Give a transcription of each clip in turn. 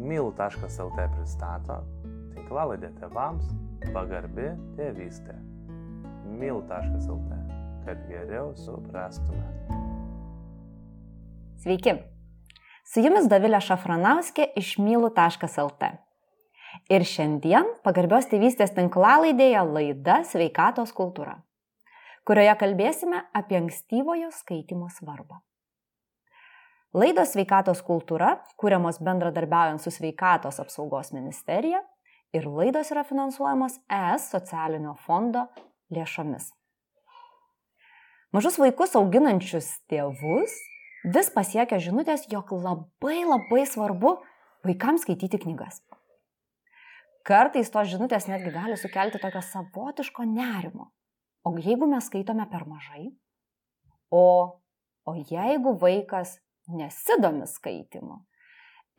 Mil.lt pristato tinklalaidę tėvams pagarbi tėvystė. Mil.lt, kad geriau suprastume. Sveiki. Su jumis Davilė Šafranauskė iš mylu.lt. Ir šiandien pagarbios tėvystės tinklalaidėje laida Sveikatos kultūra, kurioje kalbėsime apie ankstyvojo skaitimo svarbą. Laidos sveikatos kultūra, kuriamos bendradarbiaujant su sveikatos apsaugos ministerija ir laidos yra finansuojamos ES socialinio fondo lėšomis. Mažus vaikus auginančius tėvus vis pasiekia žinutės, jog labai labai svarbu vaikams skaityti knygas. Kartais tos žinutės netgi gali sukelti tokio savotiško nerimo. O jeigu mes skaitome per mažai? O, o jeigu vaikas nesidomi skaitimu.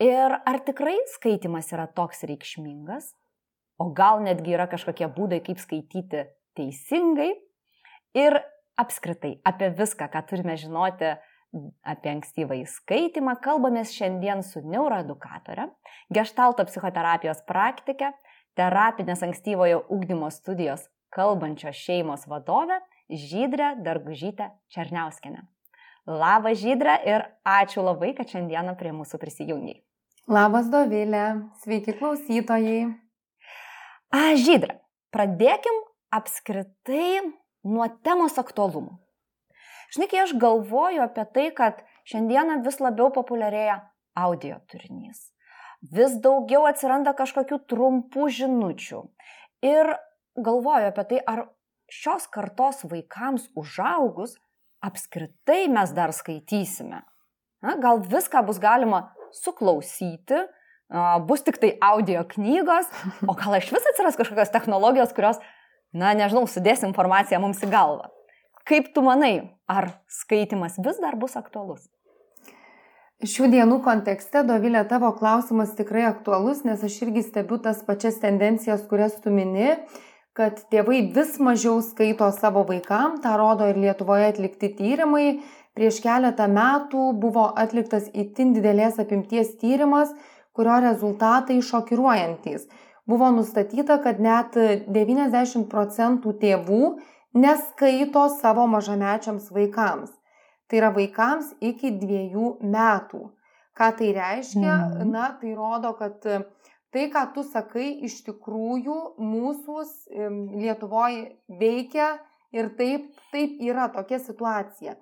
Ir ar tikrai skaitimas yra toks reikšmingas, o gal netgi yra kažkokie būdai, kaip skaityti teisingai. Ir apskritai apie viską, ką turime žinoti apie ankstyvą įskaitimą, kalbamės šiandien su neuroedukatore, gestalto psichoterapijos praktike, terapinės ankstyvojo ugdymo studijos kalbančios šeimos vadove Žydrė Dargužytė Černiauskinė. Labas Žydra ir ačiū labai, kad šiandieną prie mūsų prisijungiai. Labas Dovilė, sveiki klausytojai. A, Žydra, pradėkim apskritai nuo temos aktualumo. Žinai, kai aš galvoju apie tai, kad šiandieną vis labiau populiarėja audio turinys, vis daugiau atsiranda kažkokių trumpų žinučių ir galvoju apie tai, ar šios kartos vaikams užaugus apskritai mes dar skaitysime. Na, gal viską bus galima suklausyti, bus tik tai audio knygos, o gal iš vis atsiras kažkokios technologijos, kurios, na nežinau, sudės informaciją mums į galvą. Kaip tu manai, ar skaitimas vis dar bus aktualus? Šių dienų kontekste, Dovilė, tavo klausimas tikrai aktualus, nes aš irgi stebiu tas pačias tendencijas, kurias tu mini kad tėvai vis mažiau skaito savo vaikam, tą rodo ir Lietuvoje atlikti tyrimai. Prieš keletą metų buvo atliktas itin didelės apimties tyrimas, kurio rezultatai šokiruojantis. Buvo nustatyta, kad net 90 procentų tėvų neskaito savo mažamečiams vaikams. Tai yra vaikams iki dviejų metų. Ką tai reiškia? Mm. Na, tai rodo, kad tai, ką tu sakai, iš tikrųjų mūsų Lietuvoje veikia ir taip, taip yra tokia situacija.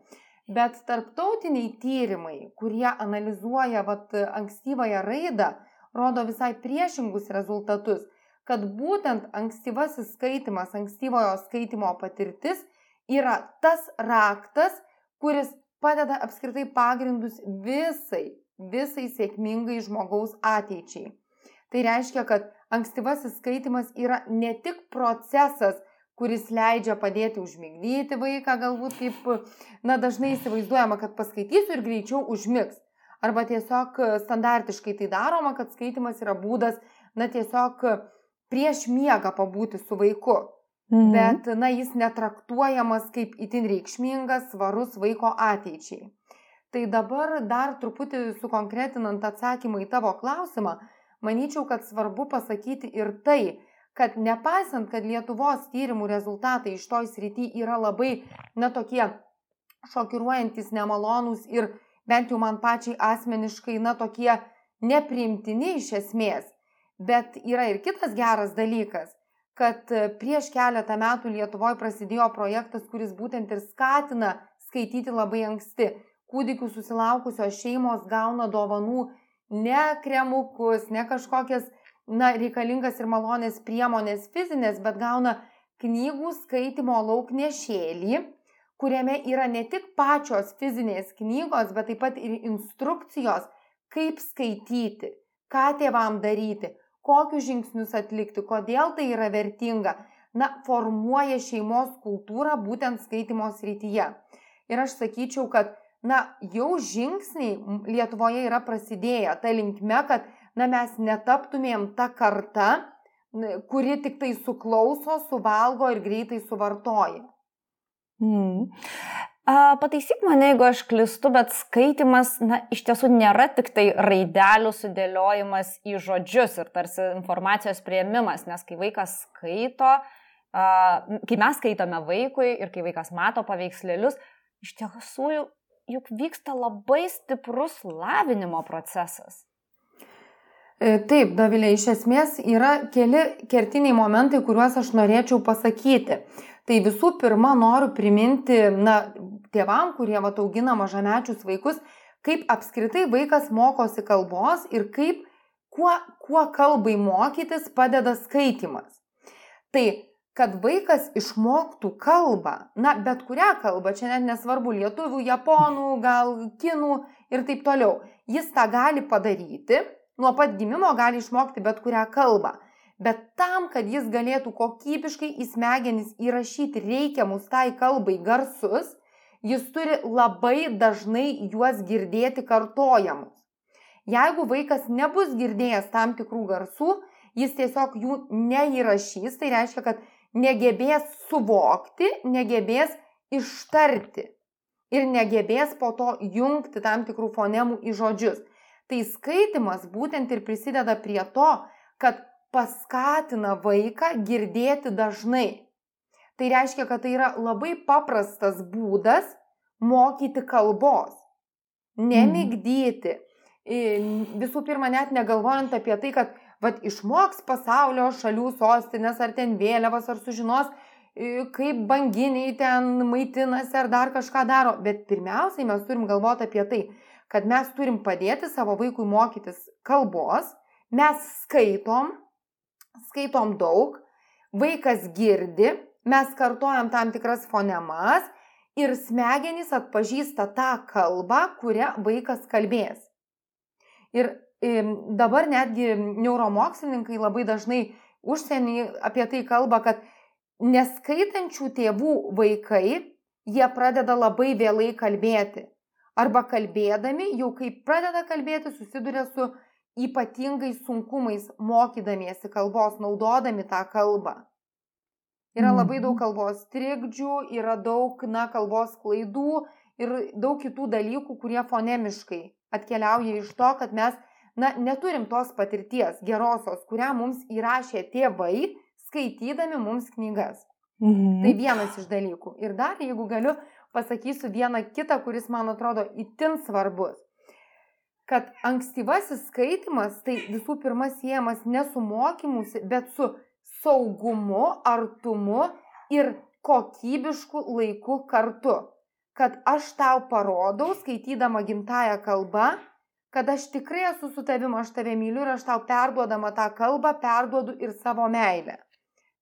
Bet tarptautiniai tyrimai, kurie analizuoja vat, ankstyvąją raidą, rodo visai priešingus rezultatus, kad būtent ankstyvasis skaitimas, ankstyvojo skaitimo patirtis yra tas raktas, kuris padeda apskritai pagrindus visai, visai sėkmingai žmogaus ateičiai. Tai reiškia, kad ankstyvasis skaitimas yra ne tik procesas, kuris leidžia padėti užmigdyti vaiką, galbūt kaip, na, dažnai įsivaizduojama, kad paskaitysiu ir greičiau užmigs. Arba tiesiog standartiškai tai daroma, kad skaitimas yra būdas, na, tiesiog prieš miegą pabūti su vaiku. Mhm. Bet, na, jis netraktuojamas kaip itin reikšmingas, svarus vaiko ateičiai. Tai dabar dar truputį sukonkretinant atsakymą į tavo klausimą, manyčiau, kad svarbu pasakyti ir tai, kad nepaisant, kad Lietuvos tyrimų rezultatai iš toj srity yra labai, na, tokie šokiruojantis, nemalonūs ir bent jau man pačiai asmeniškai, na, tokie nepriimtini iš esmės. Bet yra ir kitas geras dalykas, kad prieš keletą metų Lietuvoje prasidėjo projektas, kuris būtent ir skatina skaityti labai anksti. Kūdikių susilaukusios šeimos gauna dovanų ne kremukus, ne kažkokias, na, reikalingas ir malonės priemonės fizinės, bet gauna knygų skaitimo lauknešėlį, kuriame yra ne tik pačios fizinės knygos, bet taip pat ir instrukcijos, kaip skaityti, ką tėvam daryti, kokius žingsnius atlikti, kodėl tai yra vertinga. Na, formuoja šeimos kultūrą būtent skaitimo srityje. Ir aš sakyčiau, kad na, jau žingsniai Lietuvoje yra prasidėję ta linkme, kad na, mes netaptumėm ta karta, kuri tik tai suklauso, suvalgo ir greitai suvartoja. Mm. Pataisyk mane, jeigu aš klistu, bet skaitimas, na, iš tiesų nėra tik tai raidelių sudėliojimas į žodžius ir tarsi informacijos prieimimas, nes kai vaikas skaito, kai mes skaitome vaikui ir kai vaikas mato paveikslėlius, iš tiesų juk vyksta labai stiprus lavinimo procesas. E, taip, Dovilė, iš esmės yra keli kertiniai momentai, kuriuos aš norėčiau pasakyti. Tai visų pirma, noriu priminti, na, tėvam, kurie vat augina mažamečius vaikus, kaip apskritai vaikas mokosi kalbos ir kaip, kuo, kuo kalbai mokytis padeda skaitimas. Tai, kad vaikas išmoktų kalbą, na, bet kurią kalbą, čia net nesvarbu, lietuvių, japonų, gal kinų ir taip toliau, jis tą gali padaryti, nuo pat gimimo gali išmokti bet kurią kalbą. Bet tam, kad jis galėtų kokybiškai į smegenis įrašyti reikiamus tai kalbai garsus, jis turi labai dažnai juos girdėti kartojamus. Jeigu vaikas nebus girdėjęs tam tikrų garsų, jis tiesiog jų neįrašys, tai reiškia, kad negebės suvokti, negebės ištarti ir negebės po to jungti tam tikrų fonemų į žodžius. Tai skaitimas būtent ir prisideda prie to, kad paskatina vaiką girdėti dažnai. Tai reiškia, kad tai yra labai paprastas būdas mokyti kalbos, nemigdyti. Visų pirma, net negalvojant apie tai, kad vat, išmoks pasaulio šalių sostinės ar ten vėliavas, ar sužinos, kaip banginiai ten maitinasi ar dar kažką daro. Bet pirmiausiai mes turim galvoti apie tai, kad mes turim padėti savo vaikui mokytis kalbos, mes skaitom, skaitom daug, vaikas girdi, mes kartojam tam tikras fonemas ir smegenys atpažįsta tą kalbą, kurią vaikas kalbės. Ir dabar netgi neuromokslininkai labai dažnai užsienį apie tai kalba, kad neskaitančių tėvų vaikai, jie pradeda labai vėlai kalbėti. Arba kalbėdami, jau kai pradeda kalbėti, susiduria su ypatingais sunkumais mokydamiesi kalbos, naudodami tą kalbą. Yra labai daug mhm. kalbos trikdžių, yra daug, na, kalbos klaidų ir daug kitų dalykų, kurie fonemiškai atkeliauja iš to, kad mes, na, neturim tos patirties gerosios, kurią mums įrašė tėvai, skaitydami mums knygas. Mhm. Tai vienas iš dalykų. Ir dar, jeigu galiu, pasakysiu vieną kitą, kuris man atrodo itin svarbus. Kad ankstyvasis skaitimas tai visų pirma siejamas ne su mokymusi, bet su saugumu, artumu ir kokybišku laiku kartu. Kad aš tau parodau, skaitydama gimtają kalbą, kad aš tikrai esu su tavimi, aš tave myliu ir aš tau perduodama tą kalbą, perduodu ir savo meilę.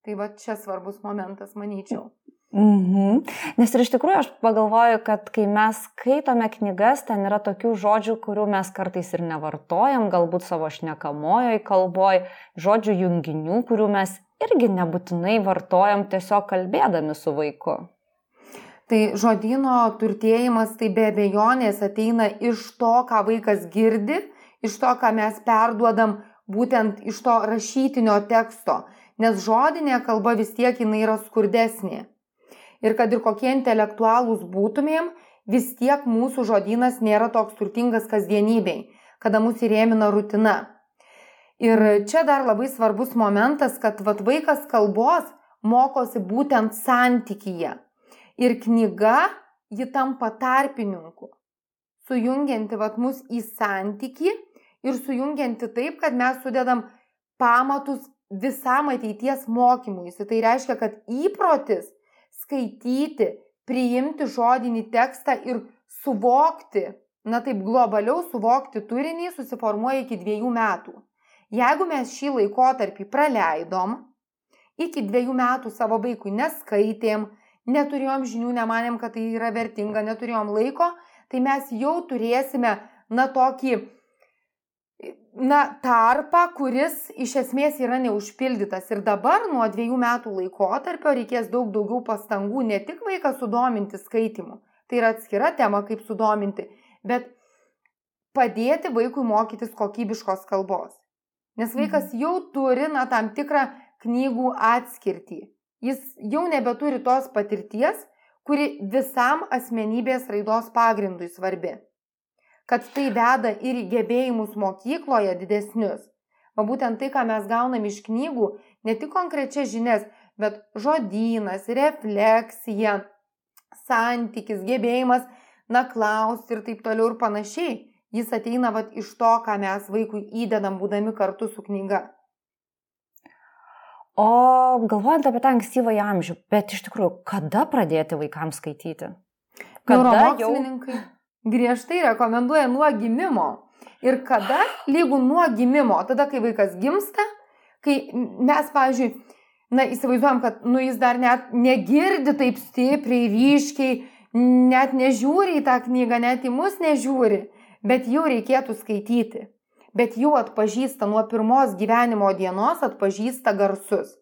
Tai va čia svarbus momentas, manyčiau. Mhm. Nes ir iš tikrųjų aš pagalvoju, kad kai mes skaitome knygas, ten yra tokių žodžių, kurių mes kartais ir nevartojam, galbūt savo šnekamojoj kalboj, žodžių junginių, kurių mes irgi nebūtinai vartojam tiesiog kalbėdami su vaiku. Tai žodino turtėjimas tai be abejonės ateina iš to, ką vaikas girdi, iš to, ką mes perduodam būtent iš to rašytinio teksto, nes žodinė kalba vis tiek jinai yra skurdesnė. Ir kad ir kokie intelektualūs būtumėm, vis tiek mūsų žodynas nėra toks turtingas kasdienybei, kada mus įrėmina rutina. Ir čia dar labai svarbus momentas, kad vat, vaikas kalbos mokosi būtent santykyje. Ir knyga ji tampa tarpininku, sujungianti vat, mus į santyki ir sujungianti taip, kad mes sudedam pamatus visam ateities mokymuisi. Tai reiškia, kad įprotis skaityti, priimti žodinį tekstą ir suvokti, na taip globaliau suvokti turinį susiformuoja iki dviejų metų. Jeigu mes šį laikotarpį praleidom, iki dviejų metų savo vaikui neskaitėm, neturėjom žinių, nemanėm, kad tai yra vertinga, neturėjom laiko, tai mes jau turėsime, na, tokį, na, tarpą, kuris iš esmės yra neužpildytas. Ir dabar nuo dviejų metų laikotarpio reikės daug daugiau pastangų ne tik vaiką sudominti skaitimu, tai yra atskira tema, kaip sudominti, bet padėti vaikui mokytis kokybiškos kalbos. Nes vaikas mhm. jau turi, na, tam tikrą knygų atskirtį. Jis jau nebeturi tos patirties, kuri visam asmenybės raidos pagrindui svarbi. Kad tai veda ir į gebėjimus mokykloje didesnius. O būtent tai, ką mes gaunam iš knygų, ne tik konkrečias žinias, bet žodynas, refleksija, santykis, gebėjimas, na, klausti ir taip toliau ir panašiai, jis ateina vat, iš to, ką mes vaikui įdedam, būdami kartu su knyga. O galvojant apie tą ankstyvąjį amžių, bet iš tikrųjų, kada pradėti vaikams skaityti? Kada jau... griežtai rekomenduoja nuo gimimo. Ir kada lygų nuo gimimo, tada kai vaikas gimsta, kai mes, pavyzdžiui, na, įsivaizduojam, kad, nu, jis dar net negirdi taip stipriai, ryškiai, net nežiūri į tą knygą, net į mus nežiūri, bet jau reikėtų skaityti bet jau atpažįsta nuo pirmos gyvenimo dienos, atpažįsta garsus.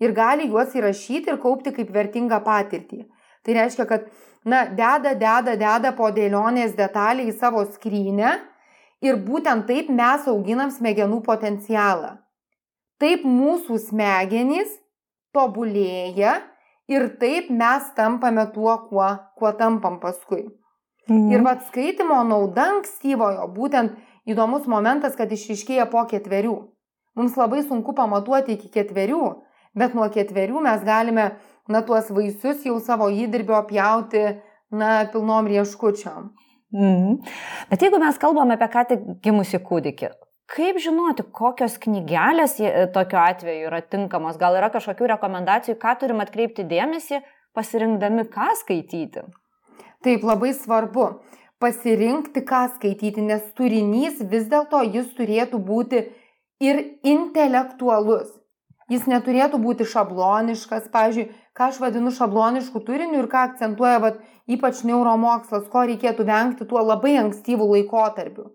Ir gali juos įrašyti ir kaupti kaip vertingą patirtį. Tai reiškia, kad, na, deda, deda, deda po dėlionės detalį į savo skrynę ir būtent taip mes auginam smegenų potencialą. Taip mūsų smegenys tobulėja ir taip mes tampame tuo, kuo, kuo tampam paskui. Mhm. Ir vad skaitimo nauda ankstyvojo, būtent įdomus momentas, kad išriškėja po ketverių. Mums labai sunku pamatuoti iki ketverių, bet nuo ketverių mes galime, na, tuos vaisius jau savo įdirbio pjauti, na, pilnom rieškučiom. Mhm. Bet jeigu mes kalbame apie ką tik gimusi kūdikį, kaip žinoti, kokios knygelės tokiu atveju yra tinkamos? Gal yra kažkokių rekomendacijų, ką turim atkreipti dėmesį, pasirinkdami, ką skaityti? Taip, labai svarbu pasirinkti, ką skaityti, nes turinys vis dėlto jis turėtų būti ir intelektualus. Jis neturėtų būti šabloniškas, pavyzdžiui, ką aš vadinu šablonišku turiniu ir ką akcentuoja vat, ypač neuromokslas, ko reikėtų vengti tuo labai ankstyvų laikotarpiu.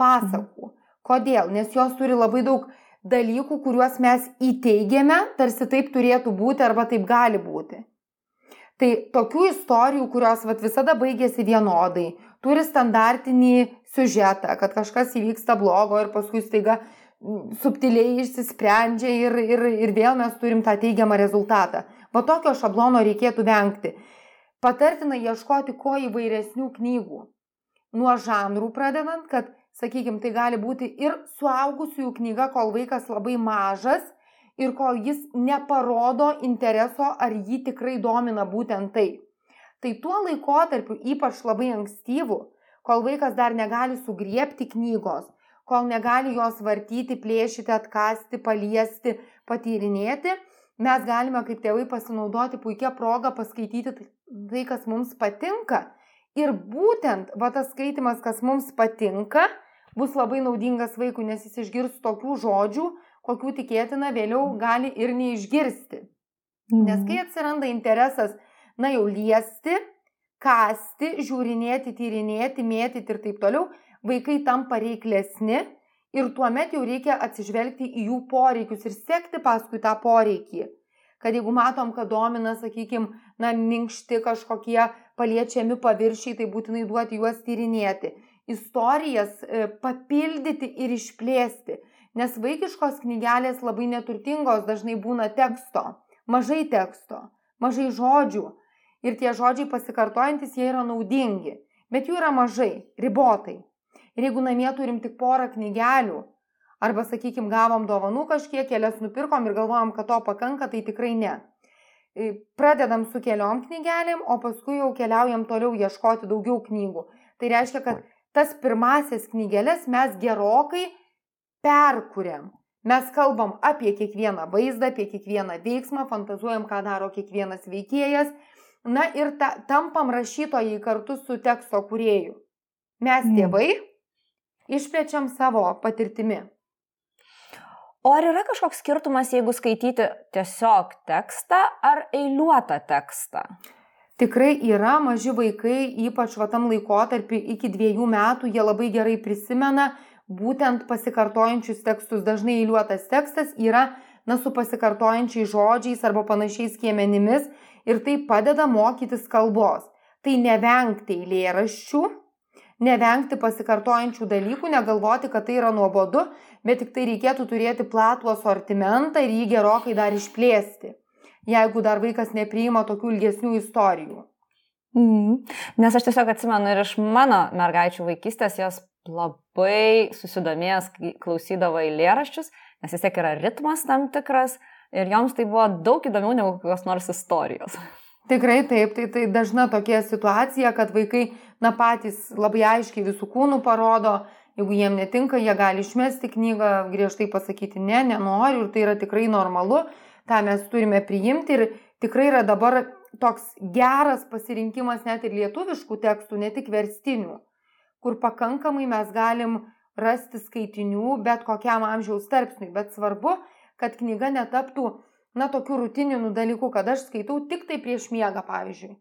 Pasakų. Kodėl? Nes jos turi labai daug dalykų, kuriuos mes įteigiame, tarsi taip turėtų būti arba taip gali būti. Tai tokių istorijų, kurios vat, visada baigėsi vienodai, turi standartinį siužetą, kad kažkas įvyksta blogo ir paskui staiga subtiliai išsisprendžia ir, ir, ir vėl mes turim tą teigiamą rezultatą. Va tokio šablono reikėtų vengti. Patartina ieškoti kuo įvairesnių knygų. Nuo žanrų pradedant, kad, sakykime, tai gali būti ir suaugusiųjų knyga, kol vaikas labai mažas, ir kol jis neparodo intereso, ar jį tikrai domina būtent tai. Tai tuo laikotarpiu, ypač labai ankstyvu, kol vaikas dar negali sugriepti knygos, kol negali jos vartyti, plėšyti, atkasti, paliesti, patyrinėti, mes galime kaip tėvai pasinaudoti puikia proga paskaityti tai, kas mums patinka. Ir būtent va tas skaitimas, kas mums patinka, bus labai naudingas vaikui, nes jis išgirs tokių žodžių, kokių tikėtina vėliau gali ir neišgirsti. Mhm. Nes kai atsiranda interesas, na jau liesti, kasti, žiūrinėti, tyrinėti, mėtyti ir taip toliau, vaikai tampa reiklesni ir tuomet jau reikia atsižvelgti į jų poreikius ir sekti paskui tą poreikį. Kad jeigu matom, kad domina, sakykime, na, minkšti kažkokie paliečiami paviršiai, tai būtinai duoti juos tyrinėti. Istorijas e, papildyti ir išplėsti nes vaikiškos knygelės labai neturtingos dažnai būna teksto, mažai teksto, mažai žodžių ir tie žodžiai pasikartojantis jie yra naudingi, bet jų yra mažai, ribotai. Ir jeigu namie turim tik porą knygelių, arba, sakykime, gavom dovanų kažkiek, kelias nupirkom ir galvojam, kad to pakanka, tai tikrai ne. Pradedam su keliom knygelėm, o paskui jau keliaujam toliau ieškoti daugiau knygų. Tai reiškia, kad tas pirmasis knygelės mes gerokai perkuriam. Mes kalbam apie kiekvieną vaizdą, apie kiekvieną veiksmą, fantazuojam, ką daro kiekvienas veikėjas. Na ir ta, tampam rašytojai kartu su teksto kurėju. Mes mm. tėvai išplečiam savo patirtimi. O ar yra kažkoks skirtumas, jeigu skaityti tiesiog tekstą ar eiliuotą tekstą? Tikrai yra maži vaikai, ypač va tam laikotarpį iki dviejų metų, jie labai gerai prisimena, būtent pasikartojančius tekstus. Dažnai eiliuotas tekstas yra na, su pasikartojančiais žodžiais arba panašiais kiemenimis ir tai padeda mokytis kalbos. Tai nevengti eilėraščių, nevengti pasikartojančių dalykų, negalvoti, kad tai yra nuobodu, bet tik tai reikėtų turėti platų asortimentą ir jį gerokai dar išplėsti, jeigu dar vaikas nepriima tokių ilgesnių istorijų. Mm. Nes aš tiesiog atsimenu ir iš mano mergaičių vaikystės jos labai susidomėjęs klausydavo eilėraščius, nes vis tiek yra ritmas tam tikras ir joms tai buvo daug įdomiau negu kokios nors istorijos. Tikrai taip, tai, tai dažna tokia situacija, kad vaikai, na patys labai aiškiai visų kūnų parodo, jeigu jiem netinka, jie gali išmesti knygą, griežtai pasakyti ne, nenoriu ir tai yra tikrai normalu, tą mes turime priimti ir tikrai yra dabar toks geras pasirinkimas net ir lietuviškų tekstų, ne tik verstinių, kur pakankamai mes galim rasti skaitinių bet kokiam amžiaus tarpsniui, bet svarbu, kad knyga netaptų, na, tokių rutininių dalykų, kad aš skaitau tik tai prieš miegą, pavyzdžiui.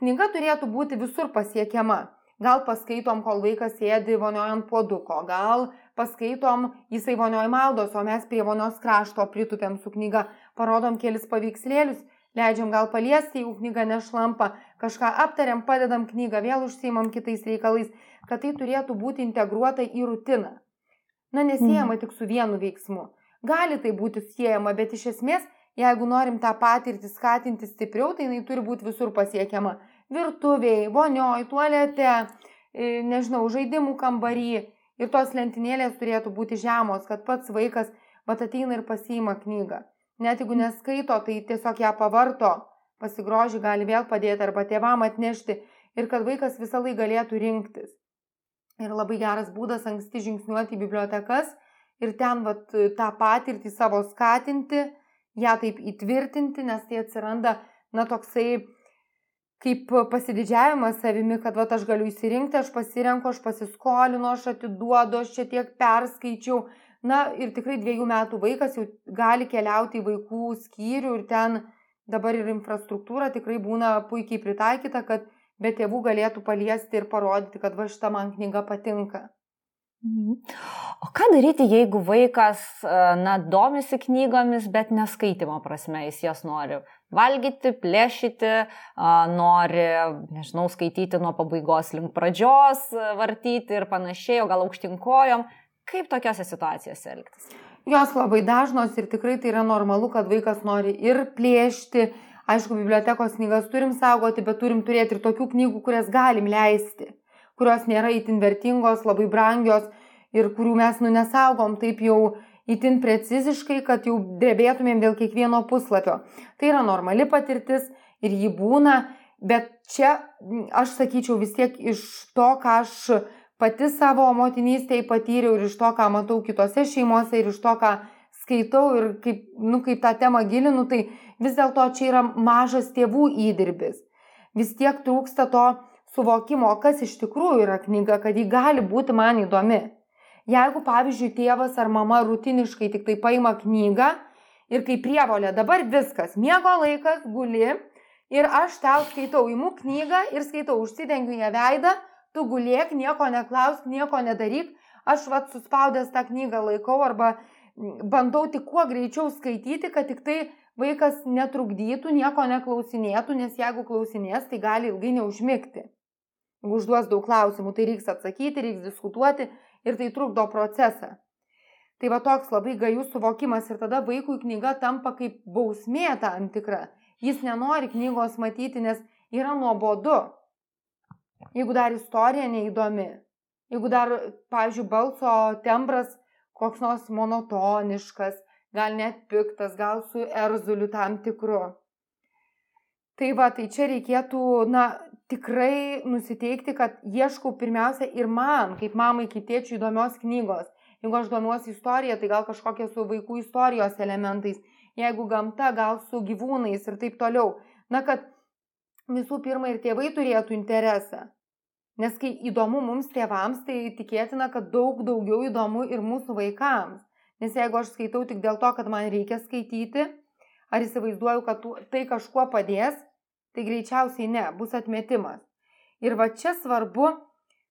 Knyga turėtų būti visur pasiekiama. Gal paskaitom, kol vaikas sėdi vonioje ant puoduko, gal paskaitom, jisai vonioje maldos, o mes prie vonios krašto pritupėm su knyga, parodom kelis paveikslėlius leidžiam gal paliesti, jeigu knyga nešlampa, kažką aptariam, padedam knygą, vėl užsiimam kitais reikalais, kad tai turėtų būti integruota į rutiną. Na, nesijama mm. tik su vienu veiksmu. Gali tai būti siejama, bet iš esmės, jeigu norim tą patirtį skatinti stipriau, tai jinai turi būti visur pasiekiama. Virtuviai, vonioj, tualete, e, nežinau, žaidimų kambarį. Ir tos lentynėlės turėtų būti žemos, kad pats vaikas vat ateina ir pasiima knygą. Net jeigu neskaito, tai tiesiog ją pavarto, pasigroži, gali vėl padėti arba tėvam atnešti ir kad vaikas visą laiką galėtų rinktis. Ir labai geras būdas anksti žingsniuoti į bibliotekas ir ten vat, tą patirtį savo skatinti, ją taip įtvirtinti, nes tai atsiranda, na, toksai kaip pasididžiavimas savimi, kad vat, aš galiu įsirinkti, aš pasirenku, aš pasiskolinu, aš atiduodu, aš čia tiek perskaičiau, Na ir tikrai dviejų metų vaikas jau gali keliauti į vaikų skyrių ir ten dabar ir infrastruktūra tikrai būna puikiai pritaikyta, kad be tėvų galėtų paliesti ir parodyti, kad va šitą man knyga patinka. Mhm. O ką daryti, jeigu vaikas, na, domisi knygomis, bet neskaitimo prasme, jis jas nori valgyti, plėšyti, nori, nežinau, skaityti nuo pabaigos link pradžios, vartyti ir panašiai, o gal aukštinkojom. Kaip tokiose situacijose elgtis? Jos labai dažnos ir tikrai tai yra normalu, kad vaikas nori ir plėšti. Aišku, bibliotekos knygas turim saugoti, bet turim turėti ir tokių knygų, kurias galim leisti, kurios nėra itin vertingos, labai brangios ir kurių mes nu nesaugom taip jau itin preciziškai, kad jau drebėtumėm dėl kiekvieno puslapio. Tai yra normali patirtis ir ji būna, bet čia aš sakyčiau vis tiek iš to, ką aš pati savo motinystėje patyriau ir iš to, ką matau kitose šeimose ir iš to, ką skaitau ir kaip, nu, kaip tą temą gilinu, tai vis dėlto čia yra mažas tėvų įdirbis. Vis tiek trūksta to suvokimo, kas iš tikrųjų yra knyga, kad ji gali būti man įdomi. Jeigu, pavyzdžiui, tėvas ar mama rutiniškai tik tai paima knygą ir kaip prievolė, dabar viskas, miego laikas, guli ir aš tau skaitau, imu knygą ir skaitau, užsidengiu ją veidą, tu gulėk, nieko neklausk, nieko nedaryk, aš vat suspaudęs tą knygą laikau arba bandau tik kuo greičiau skaityti, kad tik tai vaikas netrukdytų, nieko neklausinėtų, nes jeigu klausinės, tai gali ilgai neužmigti. Užduos daug klausimų, tai reiks atsakyti, reiks diskutuoti ir tai trukdo procesą. Tai va toks labai gajus suvokimas ir tada vaikui knyga tampa kaip bausmė tam tikra. Jis nenori knygos matyti, nes yra nuobodu. Jeigu dar istorija neįdomi, jeigu dar, pavyzdžiui, balso tembras koks nors monotoniškas, gal net piktas, gal su erzuliu tam tikru. Tai va, tai čia reikėtų, na, tikrai nusiteikti, kad ieškau pirmiausia ir man, kaip mamai, kaip tėčiui įdomios knygos. Jeigu aš domiuosi istorija, tai gal kažkokie su vaikų istorijos elementais, jeigu gamta, gal su gyvūnais ir taip toliau. Na, kad visų pirma ir tėvai turėtų interesą. Nes kai įdomu mums tėvams, tai tikėtina, kad daug daugiau įdomu ir mūsų vaikams. Nes jeigu aš skaitau tik dėl to, kad man reikia skaityti, ar įsivaizduoju, kad tai kažkuo padės, tai greičiausiai ne, bus atmetimas. Ir va čia svarbu,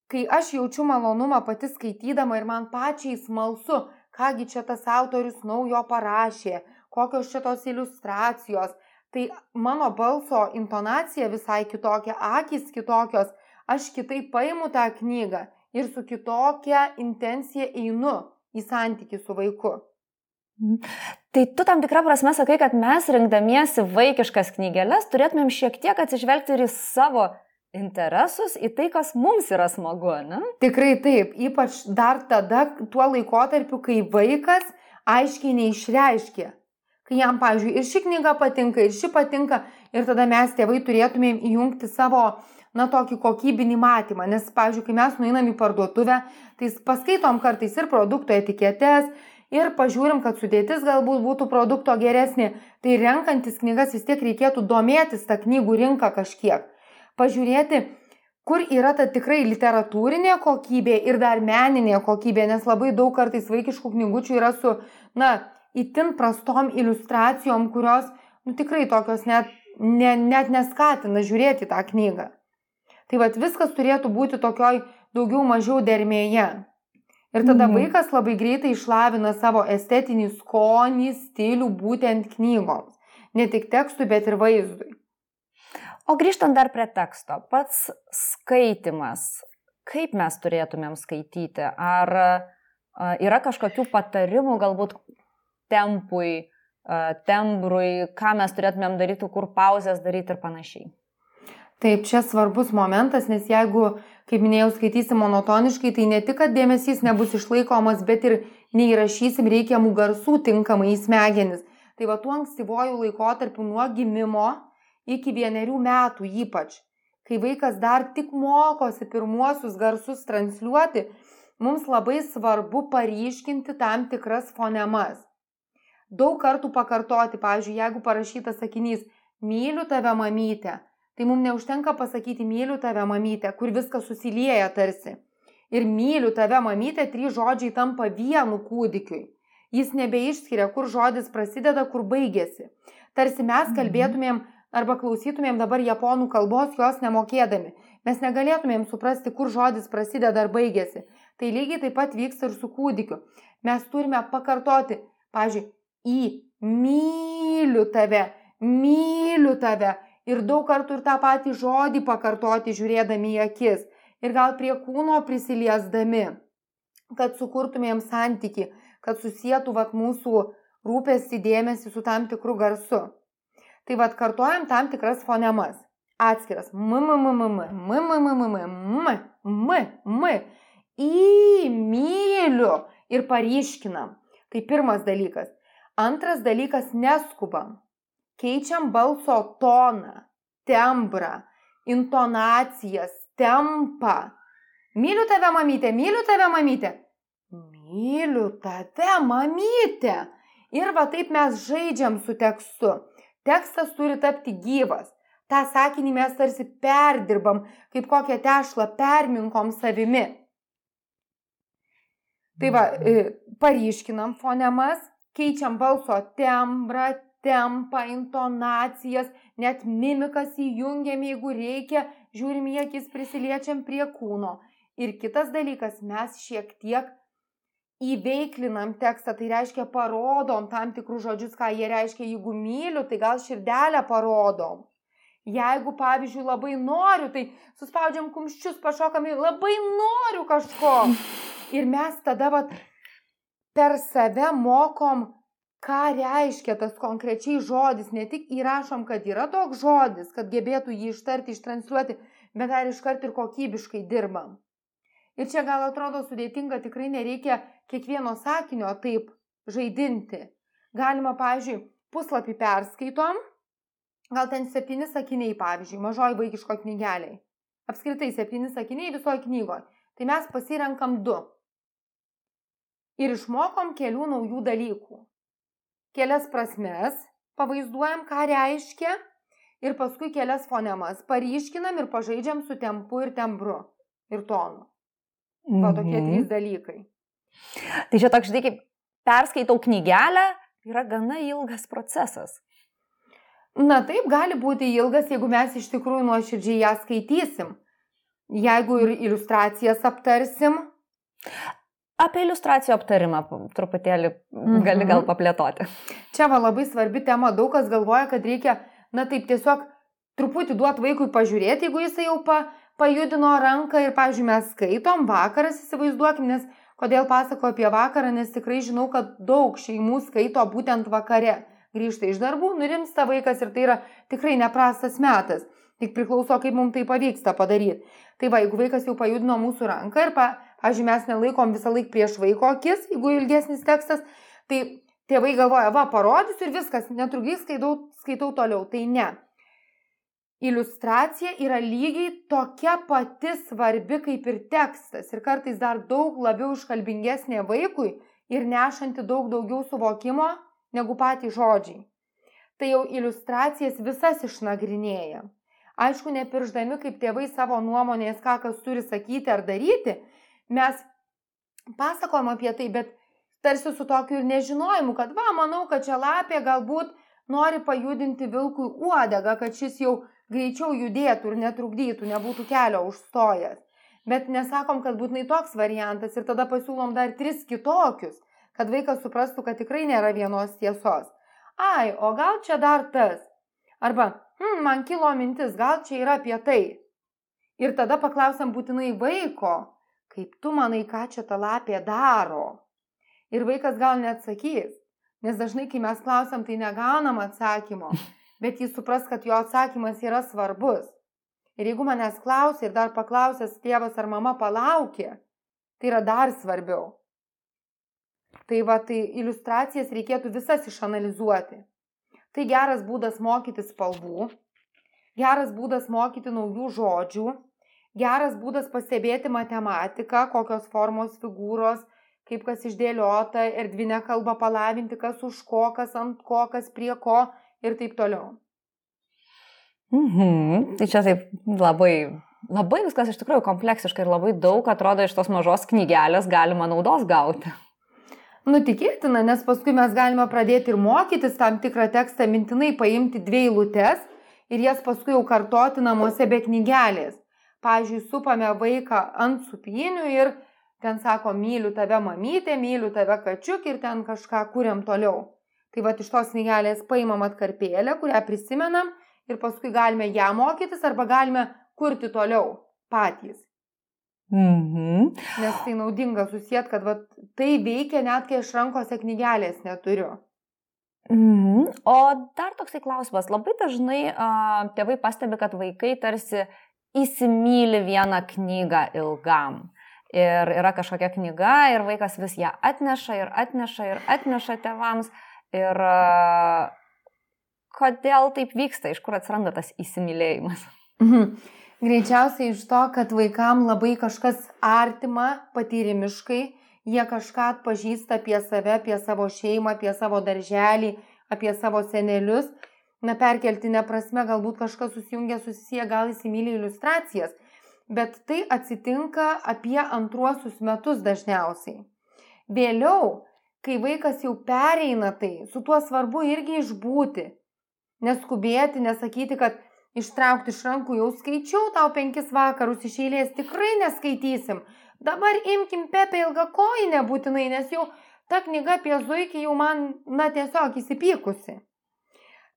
kai aš jaučiu malonumą pati skaitydama ir man pačiai smalsu, kągi čia tas autorius naujo parašė, kokios čia tos iliustracijos, tai mano balso intonacija visai kitokia, akis kitokios, aš kitaip paimu tą knygą ir su kitokia intencija einu į santyki su vaiku. Tai tu tam tikrą prasme sakai, kad mes rinkdamiesi vaikiškas knygelės turėtumėm šiek tiek atsižvelgti ir į savo interesus, į tai, kas mums yra smagu, ne? Tikrai taip, ypač dar tada, tuo laikotarpiu, kai vaikas aiškiai neišreiškia. Kai jam, pavyzdžiui, ir ši knyga patinka, ir ši patinka, ir tada mes tėvai turėtumėm įjungti savo, na, tokį kokybinį matymą. Nes, pavyzdžiui, kai mes nueinam į parduotuvę, tai paskaitom kartais ir produkto etiketės, ir pažiūrim, kad sudėtis galbūt būtų produkto geresnė. Tai renkantis knygas vis tiek reikėtų domėtis tą knygų rinką kažkiek. Pažiūrėti, kur yra ta tikrai literatūrinė kokybė ir dar meninė kokybė, nes labai daug kartais vaikiškų knygučių yra su, na, itin prastom iliustracijom, kurios, nu tikrai tokios net, ne, net neskatina žiūrėti tą knygą. Tai vad viskas turėtų būti tokioj daugiau mažiau dermėje. Ir tada mhm. vaikas labai greitai išlavina savo estetinį skonį, stilių būtent knygoms. Ne tik tekstui, bet ir vaizdui. O grįžtant dar prie teksto, pats skaitimas, kaip mes turėtumėm skaityti? Ar yra kažkokių patarimų, galbūt tempui, tembrui, ką mes turėtumėm daryti, kur pauzės daryti ir panašiai. Taip, čia svarbus momentas, nes jeigu, kaip minėjau, skaitysim monotoniškai, tai ne tik, kad dėmesys nebus išlaikomas, bet ir neįrašysim reikiamų garsų tinkamai į smegenis. Tai va tuo ankstyvojų laikotarpiu nuo gimimo iki vienerių metų ypač, kai vaikas dar tik mokosi pirmuosius garsus transliuoti, mums labai svarbu paryškinti tam tikras fonemas daug kartų pakartoti. Pavyzdžiui, jeigu parašytas sakinys myliu tave mamytę, tai mums neužtenka pasakyti myliu tave mamytę, kur viskas susilieja tarsi. Ir myliu tave mamytę, trys žodžiai tampa vienu kūdikiui. Jis nebeišskiria, kur žodis prasideda, kur baigėsi. Tarsi mes mhm. kalbėtumėm arba klausytumėm dabar japonų kalbos, jos nemokėdami. Mes negalėtumėm suprasti, kur žodis prasideda ar baigėsi. Tai lygiai taip pat vyksta ir su kūdikiu. Mes turime pakartoti, pažiūrėjau, į myliu tave, myliu tave. Ir daug kartų ir tą patį žodį pakartoti žiūrėdami į akis. Ir gal prie kūno prisiliesdami, kad sukurtumėm santyki, kad susijėtų vat mūsų rūpestį dėmesį su tam tikru garsu. Tai vad kartojam tam tikras fonemas. Atskiras. M, m, m, m, m, m, m, m, m, m, m, m. Į myliu ir paryškinam. Tai pirmas dalykas. Antras dalykas - neskubam. Keičiam balso toną, tembrą, intonacijas, tempą. Myliu tave, mamytė, myliu tave, mamytė. Myliu tave, mamytė. Ir va taip mes žaidžiam su tekstu. Tekstas turi tapti gyvas. Ta sakinį mes tarsi perdirbam, kaip kokią tešlą perminkom savimi. Tai va, e, paryškinam fonemas, keičiam balso tembrą, tempą, intonacijas, net mimikas įjungiam, jeigu reikia, žiūrim į akis, prisiliečiam prie kūno. Ir kitas dalykas, mes šiek tiek įveiklinam tekstą, tai reiškia parodom tam tikrus žodžius, ką jie reiškia, jeigu myliu, tai gal širdelę parodom. Jeigu, pavyzdžiui, labai noriu, tai suspaudžiam kumščius, pašokam, labai noriu kažko. Ir mes tada, vat, per save mokom, ką reiškia tas konkrečiai žodis. Ne tik įrašom, kad yra toks žodis, kad gebėtų jį ištarti, ištransliuoti, bet dar iškart ir kokybiškai dirbam. Ir čia gal atrodo sudėtinga, tikrai nereikia kiekvieno sakinio taip žaidinti. Galima, pavyzdžiui, puslapį perskaitom, gal ten septyni sakiniai, pavyzdžiui, mažoji vaikiško knygeliai. Apskritai septyni sakiniai visoje knygoje. Tai mes pasirenkam du ir išmokom kelių naujų dalykų. Kelias prasmes pavaizduojam, ką reiškia ir paskui kelias fonemas paryškinam ir pažaidžiam su tempu ir tembru ir tonu. Va tokie mhm. trys dalykai. Tai čia toks, žinai, kaip perskaitau knygelę, yra gana ilgas procesas. Na taip, gali būti ilgas, jeigu mes iš tikrųjų nuoširdžiai ją skaitysim. Jeigu ir iliustracijas aptarsim. Apie iliustracijų aptarimą truputėlį gali gal mhm. paplėtoti. Čia va labai svarbi tema. Daug kas galvoja, kad reikia, na taip tiesiog truputį duoti vaikui pažiūrėti, jeigu jisai jau pa, pajudino ranką ir, pavyzdžiui, mes skaitom, vakaras įsivaizduokim, nes Kodėl pasakoju apie vakarą, nes tikrai žinau, kad daug šeimų skaito būtent vakare. Grįžta iš darbų, nurimsta vaikas ir tai yra tikrai neprastas metas. Tik priklauso, kaip mums tai pavyksta padaryti. Tai va, jeigu vaikas jau pajudino mūsų ranką ir, pažiūrėjau, mes nelaikom visą laiką prieš vaiko akis, jeigu ilgesnis tekstas, tai tėvai galvoja, va, parodysiu ir viskas, netrukdys, skaitau, skaitau toliau. Tai ne. Iliustracija yra lygiai tokia pati svarbi kaip ir tekstas ir kartais dar daug labiau iškalbingesnė vaikui ir nešanti daug daugiau suvokimo negu patys žodžiai. Tai jau iliustracijas visas išnagrinėja. Aišku, nepirždami kaip tėvai savo nuomonės, ką kas turi sakyti ar daryti, mes pasakom apie tai, bet tarsi su tokiu ir nežinojimu, kad va, manau, kad čia lapė galbūt nori pajudinti vilkui uodegą, kad šis jau greičiau judėtų ir netrukdytų, nebūtų kelio užstojęs. Bet nesakom, kad būtinai toks variantas ir tada pasiūlom dar tris kitokius, kad vaikas suprastų, kad tikrai nėra vienos tiesos. Ai, o gal čia dar tas? Arba, hm, man kilo mintis, gal čia yra apie tai. Ir tada paklausiam būtinai vaiko, kaip tu manai, ką čia ta lapė daro. Ir vaikas gal neatsakys, nes dažnai, kai mes klausiam, tai negaunam atsakymo bet jis supras, kad jo atsakymas yra svarbus. Ir jeigu manęs klausia ir dar paklausęs tėvas ar mama palaukė, tai yra dar svarbiau. Tai va, tai iliustracijas reikėtų visas išanalizuoti. Tai geras būdas mokyti spalvų, geras būdas mokyti naujų žodžių, geras būdas pastebėti matematiką, kokios formos figūros, kaip kas išdėliota, erdvinę kalbą palavinti, kas už ko, kas ant ko, kas prie ko ir taip toliau. Mhm. Tai čia taip labai, labai viskas iš tikrųjų kompleksiška ir labai daug atrodo iš tos mažos knygelės galima naudos gauti. Nutikėtina, nes paskui mes galime pradėti ir mokytis tam tikrą tekstą mintinai paimti dvi eilutes ir jas paskui jau kartoti namuose be knygelės. Pavyzdžiui, supame vaiką ant supinių ir ten sako, myliu tave mamytė, myliu tave kačiuk ir ten kažką kuriam toliau. Tai va iš tos knygelės paimam atkarpėlę, kurią prisimenam ir paskui galime ją mokytis arba galime kurti toliau patys. Mhm. Nes tai naudinga susijęt, kad va, tai veikia net kai aš rankose knygelės neturiu. Mhm. O dar toksai klausimas. Labai dažnai a, tėvai pastebi, kad vaikai tarsi įsimylė vieną knygą ilgam. Ir yra kažkokia knyga ir vaikas vis ją atneša ir atneša ir atneša tėvams. Ir kodėl taip vyksta, iš kur atsiranda tas įsimylėjimas? Mhm. Greičiausiai iš to, kad vaikam labai kažkas artima patyrimiškai, jie kažką atpažįsta apie save, apie savo šeimą, apie savo darželį, apie savo senelius. Na, perkeltinė prasme, galbūt kažkas susijungia, susisiję, gal įsimylė iliustracijas, bet tai atsitinka apie antruosius metus dažniausiai. Vėliau kai vaikas jau pereina tai, su tuo svarbu irgi išbūti. Neskubėti, nesakyti, kad ištraukti iš rankų jau skaičiau tau penkis vakarus iš eilės, tikrai neskaitysim. Dabar imkim Pepe ilgą koinę būtinai, nes jau ta knyga apie zuikį jau man, na, tiesiog įsipykusi.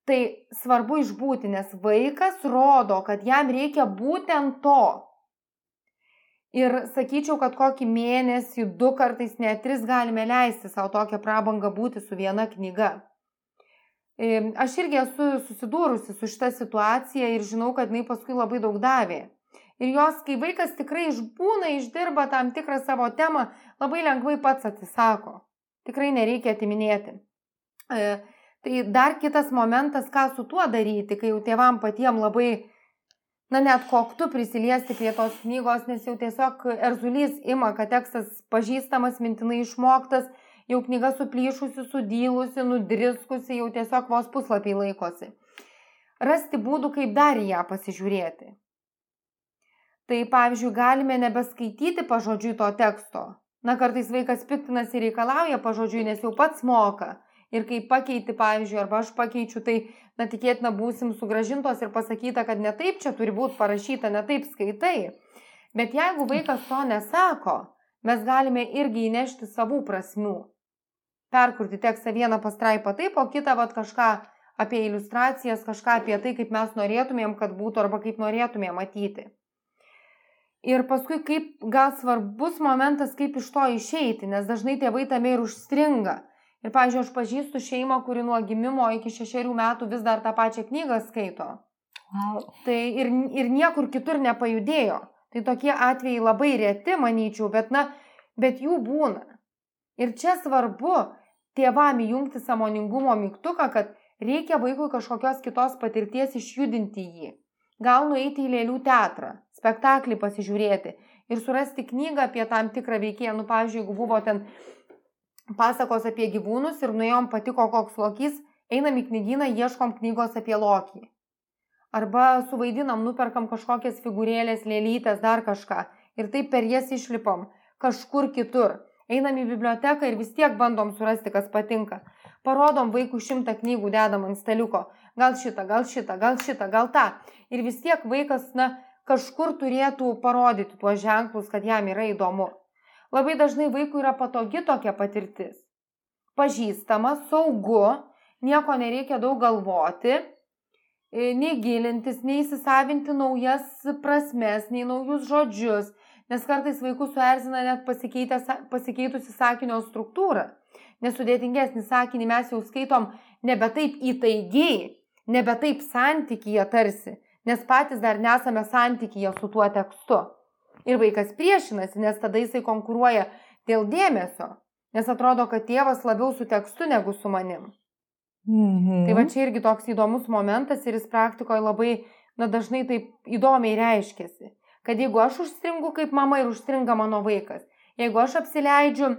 Tai svarbu išbūti, nes vaikas rodo, kad jam reikia būtent to. Ir sakyčiau, kad kokį mėnesį, du kartais, net tris galime leisti savo tokią prabangą būti su viena knyga. Aš irgi esu susidūrusi su šitą situaciją ir žinau, kad jinai paskui labai daug davė. Ir jos, kai vaikas tikrai išbūna, išdirba tam tikrą savo temą, labai lengvai pats atsisako. Tikrai nereikia atiminėti. E, tai dar kitas momentas, ką su tuo daryti, kai jau tėvam patiem labai na net koktu prisiliesti prie tos knygos, nes jau tiesiog erzulys ima, kad tekstas pažįstamas, mintinai išmoktas, jau knyga suplyšusi, sudylusi, nudriskusi, jau tiesiog vos puslapiai laikosi. Rasti būdų, kaip dar ją pasižiūrėti. Tai pavyzdžiui, galime nebeskaityti pažodžiui to teksto. Na, kartais vaikas piktinasi ir reikalauja pažodžiui, nes jau pats moka ir kai pakeiti, pavyzdžiui, arba aš pakeičiu, tai, na, tikėtina būsim sugražintos ir pasakyta, kad ne taip čia turi būti parašyta, ne taip skaitai. Bet jeigu vaikas to nesako, mes galime irgi įnešti savų prasmių. Perkurti tekstą vieną pastraipą taip, o kitą vat kažką apie iliustracijas, kažką apie tai, kaip mes norėtumėm, kad būtų arba kaip norėtumėm matyti. Ir paskui kaip gal svarbus momentas, kaip iš to išeiti, nes dažnai tėvai tame ir užstringa. Ir, pavyzdžiui, aš pažįstu šeimą, kuri nuo gimimo iki šešerių metų vis dar tą pačią knygą skaito. Wow. Tai ir, ir niekur kitur nepajudėjo. Tai tokie atvejai labai reti, manyčiau, bet, na, bet jų būna. Ir čia svarbu tėvam įjungti samoningumo mygtuką, kad reikia vaikui kažkokios kitos patirties išjudinti jį. Gal nueiti į lėlių teatrą, spektaklį pasižiūrėti ir surasti knygą apie tam tikrą veikėją. Nu, pavyzdžiui, jeigu buvo ten pasakos apie gyvūnus ir nuėjom patiko koks lokys, einam į knygyną, ieškom knygos apie lokį. Arba suvaidinam, nuperkam kažkokias figūrėlės, lėlytės, dar kažką ir taip per jas išlipam kažkur kitur. Einam į biblioteką ir vis tiek bandom surasti, kas patinka. Parodom vaikų šimtą knygų, dedam ant staliuko. Gal šitą, gal šitą, gal šitą, gal tą. Ir vis tiek vaikas, na, kažkur turėtų parodyti tuos ženklus, kad jam yra įdomu. Labai dažnai vaikui yra patogi tokia patirtis. Pažįstama, saugu, nieko nereikia daug galvoti, e, nei gilintis, nei įsisavinti naujas prasmes, nei naujus žodžius, nes kartais vaikus suerzina net pasikeitusi sakinio struktūra. Nesudėtingesnį sakinį mes jau skaitom nebe taip įtaigiai, nebe taip santykyje tarsi, nes patys dar nesame santykyje su tuo tekstu. Ir vaikas priešinasi, nes tada jisai konkuruoja dėl dėmesio, nes atrodo, kad tėvas labiau su tekstu negu su manim. Mhm. Tai va čia irgi toks įdomus momentas ir jis praktikoje labai, na dažnai taip įdomiai reiškiasi. Kad jeigu aš užstringu kaip mama ir užstringa mano vaikas, jeigu aš apsileidžiu,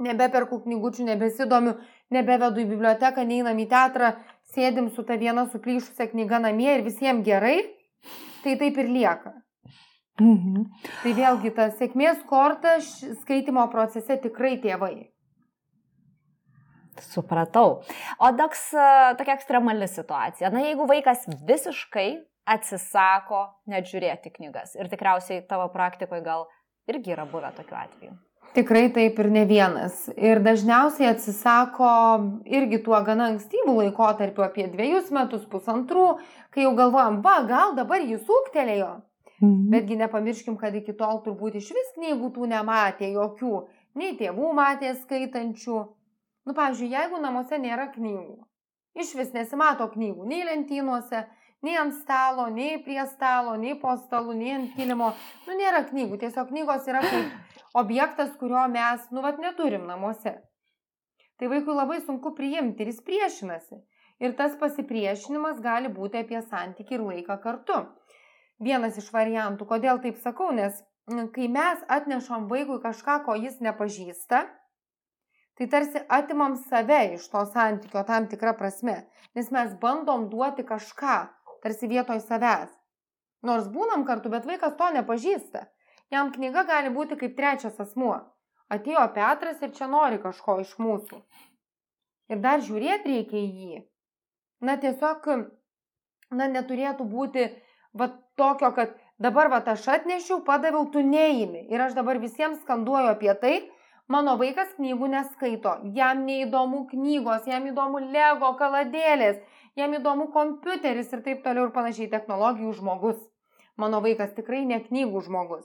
nebeperku knygučių, nebesidomiu, nebevedu į biblioteką, neinam į teatrą, sėdim su ta viena suplyšusią knyga namie ir visiems gerai, tai taip ir lieka. Mhm. Tai vėlgi ta sėkmės korta skaitimo procese tikrai tėvai. Supratau. O toks, e, tokia ekstremali situacija. Na, jeigu vaikas visiškai atsisako net žiūrėti knygas. Ir tikriausiai tavo praktikoje gal irgi yra buvę tokiu atveju. Tikrai taip ir ne vienas. Ir dažniausiai atsisako irgi tuo gana ankstyvų laikotarpiu apie dviejus metus, pusantrų, kai jau galvojam, va, gal dabar jis ūktelėjo. Mhm. Betgi nepamirškim, kad iki tol turbūt iš vis knygų tų nematė jokių, nei tėvų matė skaitančių. Nu, pavyzdžiui, jeigu namuose nėra knygų, iš vis nesimato knygų, nei lentynuose, nei ant stalo, nei prie stalo, nei po stalu, nei ant kilimo, nu nėra knygų, tiesiog knygos yra kaip objektas, kurio mes, nu, vat neturim namuose. Tai vaikui labai sunku priimti ir jis priešinasi. Ir tas pasipriešinimas gali būti apie santyki ir laiką kartu. Vienas iš variantų, kodėl taip sakau, nes kai mes atnešam vaikui kažką, ko jis nepažįsta, tai tarsi atimam save iš to santykio tam tikrą prasme, nes mes bandom duoti kažką, tarsi vietoj savęs. Nors būnam kartu, bet vaikas to nepažįsta. Jam knyga gali būti kaip trečias asmuo. Atėjo Petras ir čia nori kažko iš mūsų. Ir dar žiūrėti reikia į jį. Na tiesiog, na neturėtų būti va tokio, kad dabar va aš atnešiau, padaviau, tu neįimi. Ir aš dabar visiems skanduoju apie tai, mano vaikas knygų neskaito, jam neįdomu knygos, jam įdomu lego kaladėlės, jam įdomu kompiuteris ir taip toliau ir panašiai technologijų žmogus. Mano vaikas tikrai ne knygų žmogus.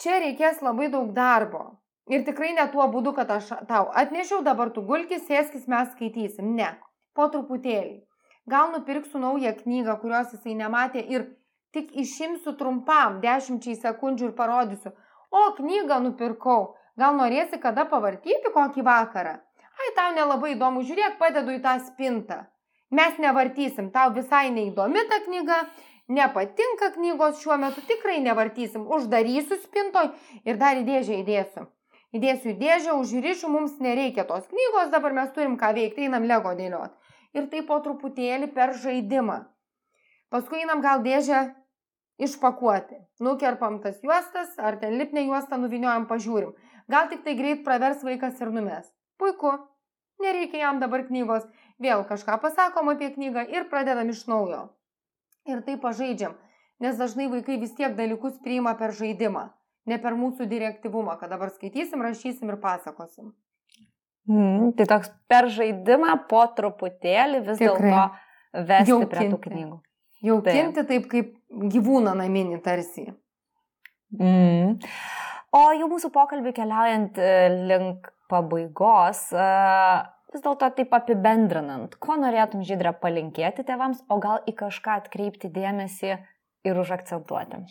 Čia reikės labai daug darbo. Ir tikrai ne tuo būdu, kad aš tau atnešiau, dabar tu gulkis, sėskis, mes skaitysim. Ne. Po truputėlį. Gal nupirksiu naują knygą, kurios jisai nematė ir tik išimsiu trumpam, dešimčiai sekundžių ir parodysiu. O, knygą nupirkau. Gal norėsi kada pavartyti kokį vakarą? Ai, tau nelabai įdomu, žiūrėk, padedu į tą spintą. Mes nevartysim, tau visai neįdomi ta knyga, nepatinka knygos šiuo metu, tikrai nevartysim, uždarysiu spintoj ir dar į dėžę įdėsiu. Įdėsiu į dėžę, užrišiu, mums nereikia tos knygos, dabar mes turim ką veikti, einam lego dėliot. Ir tai po truputėlį per žaidimą. Paskui einam gal dėžę išpakuoti. Nukerpam tas juostas, ar ten lipnę juostą nuviniojam, pažiūrim. Gal tik tai greit pravers vaikas ir numes. Puiku. Nereikia jam dabar knygos. Vėl kažką pasakom apie knygą ir pradedam iš naujo. Ir tai pažaidžiam. Nes dažnai vaikai vis tiek dalykus priima per žaidimą ne per mūsų direktyvumą, kad dabar skaitysim, rašysim ir pasakosim. Mm, tai toks per žaidimą po truputėlį vis dėlto vesti Jaukinti. prie tų knygų. Jaukinti taip, taip kaip gyvūną naminį tarsi. Mm. O jau mūsų pokalbį keliaujant e, link pabaigos, e, vis dėlto taip apibendrinant, ko norėtum žydrę palinkėti tėvams, o gal į kažką atkreipti dėmesį ir užakcentuoti?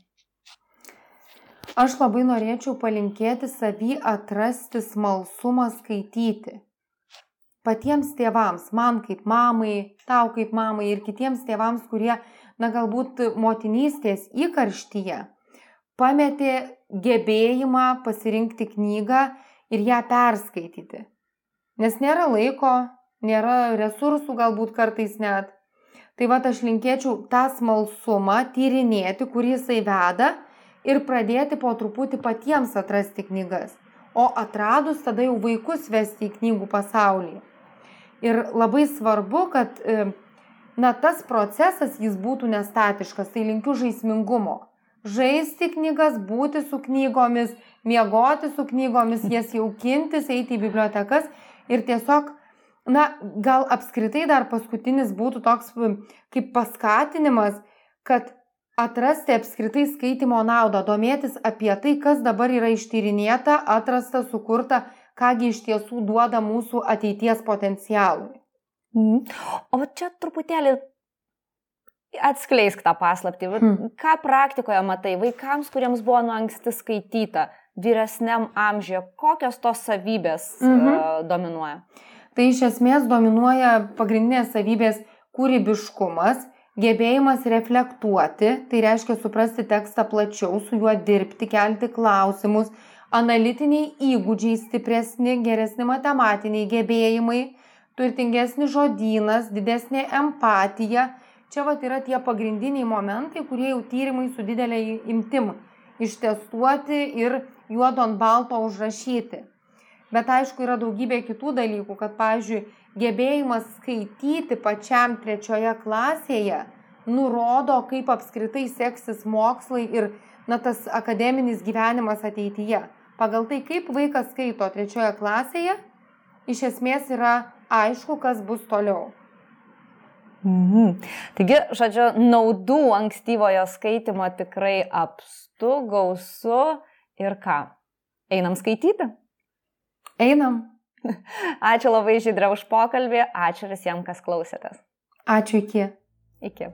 Aš labai norėčiau palinkėti savį atrasti smalsumą skaityti. Patiems tėvams, man kaip mamai, tau kaip mamai ir kitiems tėvams, kurie, na galbūt motinystės įkarštyje, pametė gebėjimą pasirinkti knygą ir ją perskaityti. Nes nėra laiko, nėra resursų galbūt kartais net. Tai va aš linkėčiau tą smalsumą tyrinėti, kurį jisai veda ir pradėti po truputį patiems atrasti knygas. O atradus tada jau vaikus vesti į knygų pasaulį. Ir labai svarbu, kad e, na, tas procesas jis būtų nestatiškas, tai linkiu žaismingumo. Žaisti knygas, būti su knygomis, miegoti su knygomis, jas jaukintis, eiti į bibliotekas ir tiesiog, na, gal apskritai dar paskutinis būtų toks kaip paskatinimas, kad atrasti apskritai skaitimo naudą, domėtis apie tai, kas dabar yra ištyrinėta, atrasta, sukurta, kągi iš tiesų duoda mūsų ateities potencialui. Mhm. O čia truputėlį atskleisk tą paslaptį. Hmm. Ką praktikoje matai vaikams, kuriems buvo nuo anksti skaityta, vyresniam amžiuje, kokios tos savybės mhm. uh, dominuoja? Tai iš esmės dominuoja pagrindinės savybės kūrybiškumas, gebėjimas reflektuoti, tai reiškia suprasti tekstą plačiau, su juo dirbti, kelti klausimus, analitiniai įgūdžiai stipresni, geresni matematiniai gebėjimai, turtingesnis žodynas, didesnė empatija. Čia vat yra tie pagrindiniai momentai, kurie jau tyrimai su didelė imtim ištestuoti ir juodo ant balto užrašyti. Bet aišku, yra daugybė kitų dalykų, kad, pavyzdžiui, gebėjimas skaityti pačiam trečioje klasėje nurodo, kaip apskritai seksis mokslai ir na, tas akademinis gyvenimas ateityje. Pagal tai, kaip vaikas skaito trečioje klasėje, iš esmės yra aišku, kas bus toliau. Mhm. Taigi, žodžiu, naudų ankstyvojo skaitimo tikrai apstu, gausu Ir ką? Einam skaityti? Einam. Ačiū labai Žydrė už pokalbį, ačiū visiems, kas klausėtės. Ačiū iki. Iki.